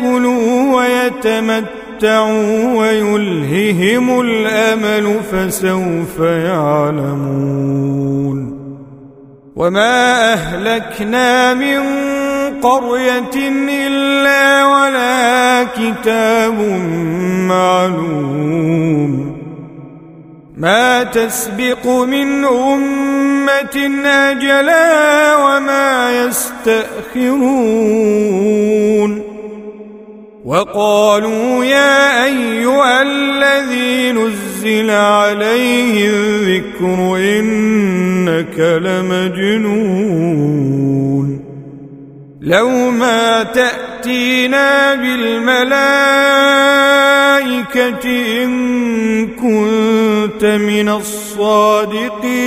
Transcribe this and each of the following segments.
يأكلوا ويتمتعوا ويلههم الأمل فسوف يعلمون. وما أهلكنا من قرية إلا ولا كتاب معلوم. ما تسبق من أمة أجلا وما يستأخرون. وقالوا يا أيها الذي نزل عليه الذكر إنك لمجنون لو ما تأتينا بالملائكة إن كنت من الصادقين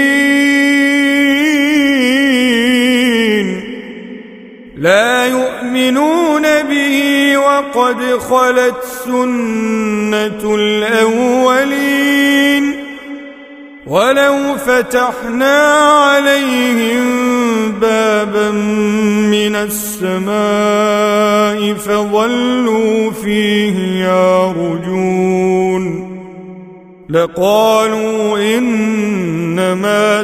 لا يؤمنون به وقد خلت سنة الأولين ولو فتحنا عليهم بابا من السماء فظلوا فيه يعرجون لقالوا إنما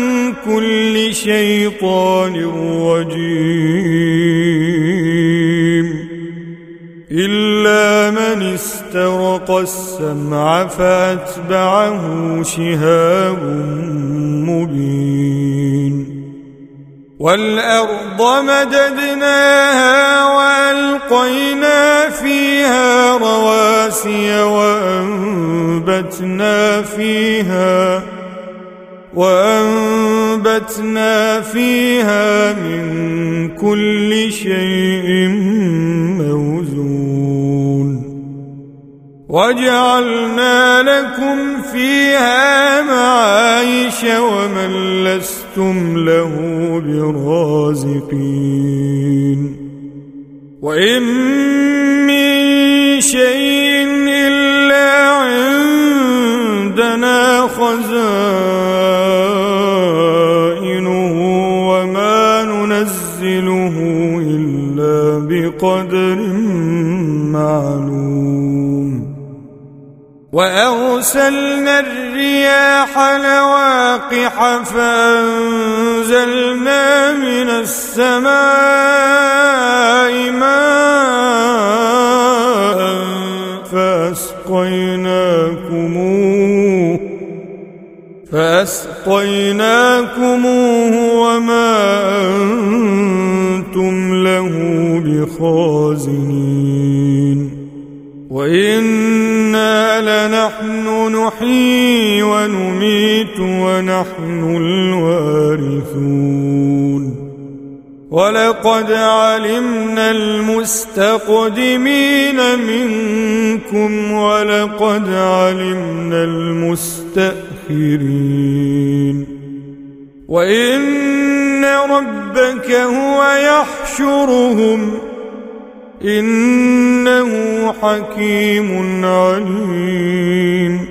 كل شيطان رجيم إلا من استرق السمع فأتبعه شهاب مبين والأرض مددناها وألقينا فيها رواسي وأنبتنا فيها وأنبتنا فيها من كل شيء موزون وجعلنا لكم فيها معايش ومن لستم له برازقين. وإن من شيء بقدر معلوم. وأرسلنا الرياح لواقح فأنزلنا من السماء ماء فأسقيناكموه. فأسقيناكموه ولقد علمنا المستقدمين منكم ولقد علمنا المستأخرين. وإن ربك هو يحشرهم. إنه حكيم عليم.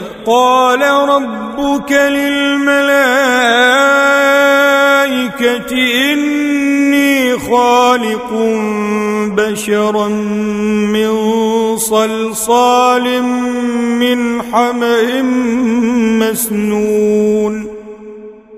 قال ربك للملائكة إني خالق بشرا من صلصال من حمأ مسنون.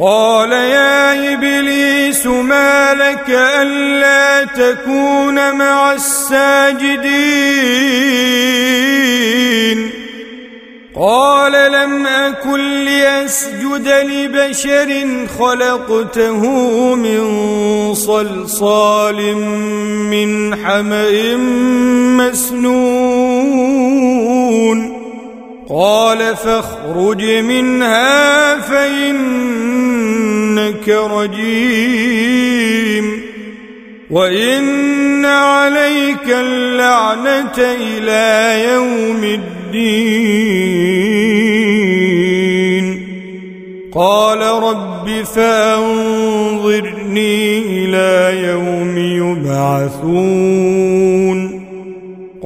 قال يا إبليس ما لك ألا تكون مع الساجدين؟ قال لم أكن لأسجد لبشر خلقته من صلصال من حمأ مسنون. قال فاخرج منها فإنك رجيم. وإن عليك اللعنة إلى يوم الدين. قال رب فانظرني إلى يوم يبعثون.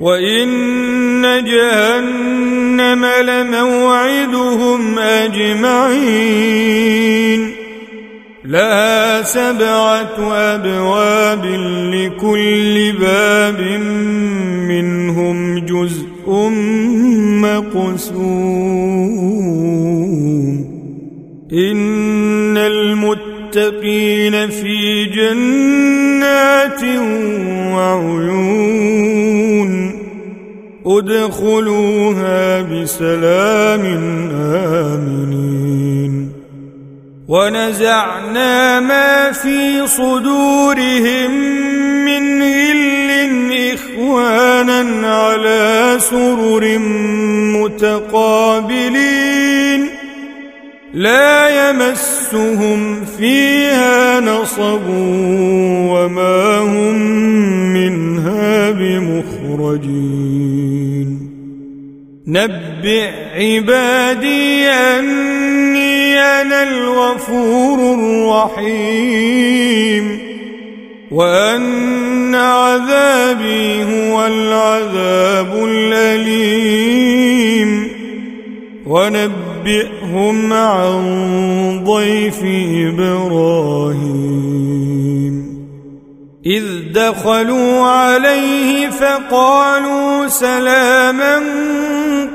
وإن جهنم لموعدهم أجمعين لها سبعة أبواب لكل باب منهم جزء مقسوم إن المتقين في جنات وعيون ادخلوها بسلام آمنين. ونزعنا ما في صدورهم من غل إخوانا على سرر متقابلين. لا يمسهم فيها نصب وما هم منها بمخرجين. نبئ عبادي أني أنا الغفور الرحيم وأن عذابي هو العذاب الأليم ونبئهم عن ضيف إبراهيم إذ دخلوا عليه فقالوا سلاما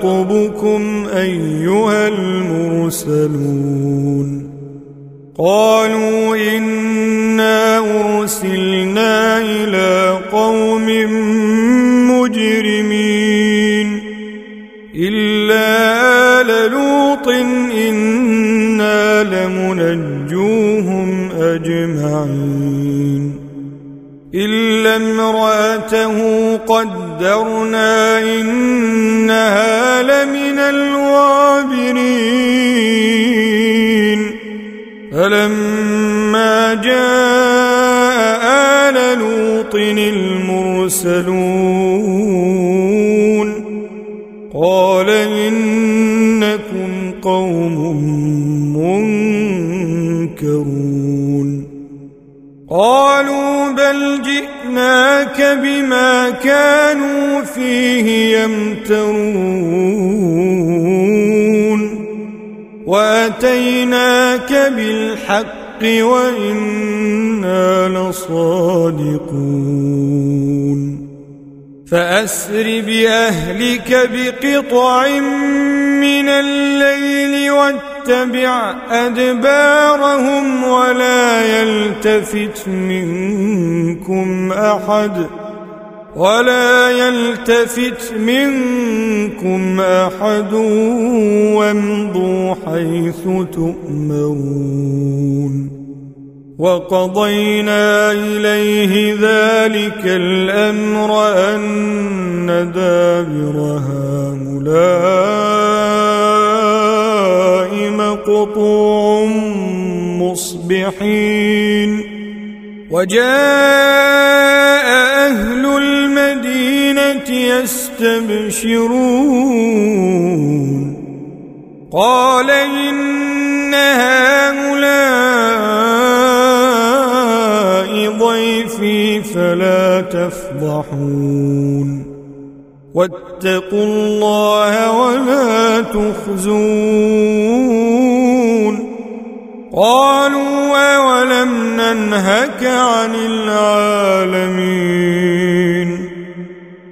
خطبكم أيها المرسلون قالوا إنها لمن الغابرين. فلما جاء آل لوط المرسلون قال إنكم قوم منكرون. قالوا بل جئناك بما كانوا فيه يمترون. واتيناك بالحق وإنا لصادقون. فأسر بأهلك بقطع من الليل واتبع أدبارهم ولا يلتفت منكم أحد. ولا يلتفت منكم أحد وامضوا حيث تؤمرون. وقضينا إليه ذلك الأمر أن دابر هؤلاء مقطوع مصبحين. وجاء أهل المدينة يستبشرون قال إن هؤلاء ضيفي فلا تفضحون واتقوا الله ولا تخزون قالوا أولم ننهك عن العالمين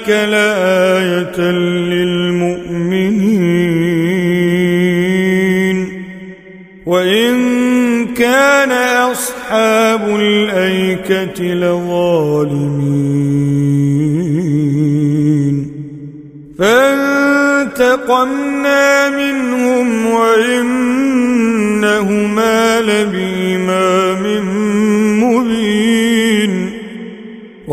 ذلك لآية للمؤمنين وإن كان أصحاب الأيكة لظالمين فانتقمنا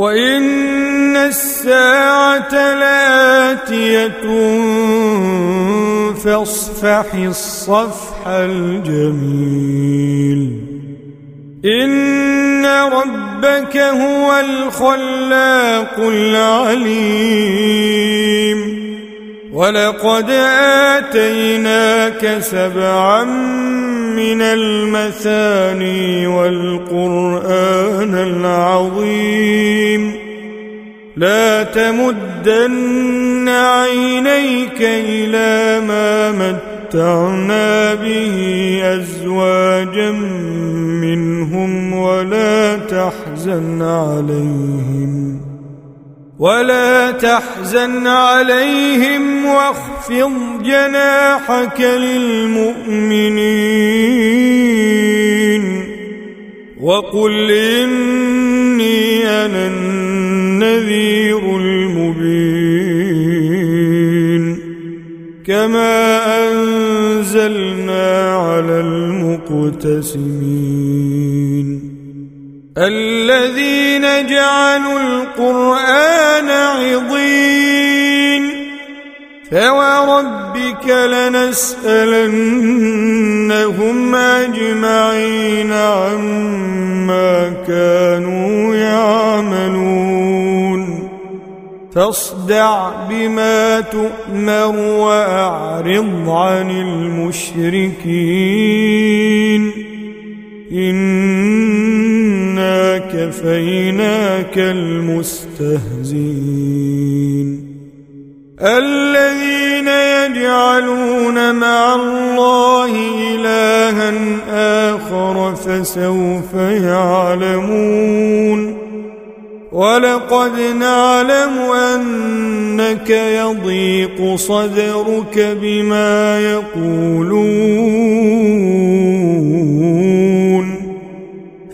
وإن الساعة لآتية فاصفح الصفح الجميل. إن ربك هو الخلاق العليم. ولقد آتيناك سبعا من المثاني والقرآن العظيم. لا تمدن عينيك إلى ما متعنا به أزواجا منهم ولا تحزن عليهم. ولا تحزن عليهم واخفض جناحك للمؤمنين وقل إني أنا النذير المبين كما أنزلنا على المقتسمين الذين جعلوا القرآن عضين. فوربك لنسألنهم أجمعين عما كانوا يعملون. فاصدع بما تؤمر وأعرض عن المشركين. إنا كفيناك المستهزين الذين يجعلون مع الله إلها آخر فسوف يعلمون. ولقد نعلم أنك يضيق صدرك بما يقولون.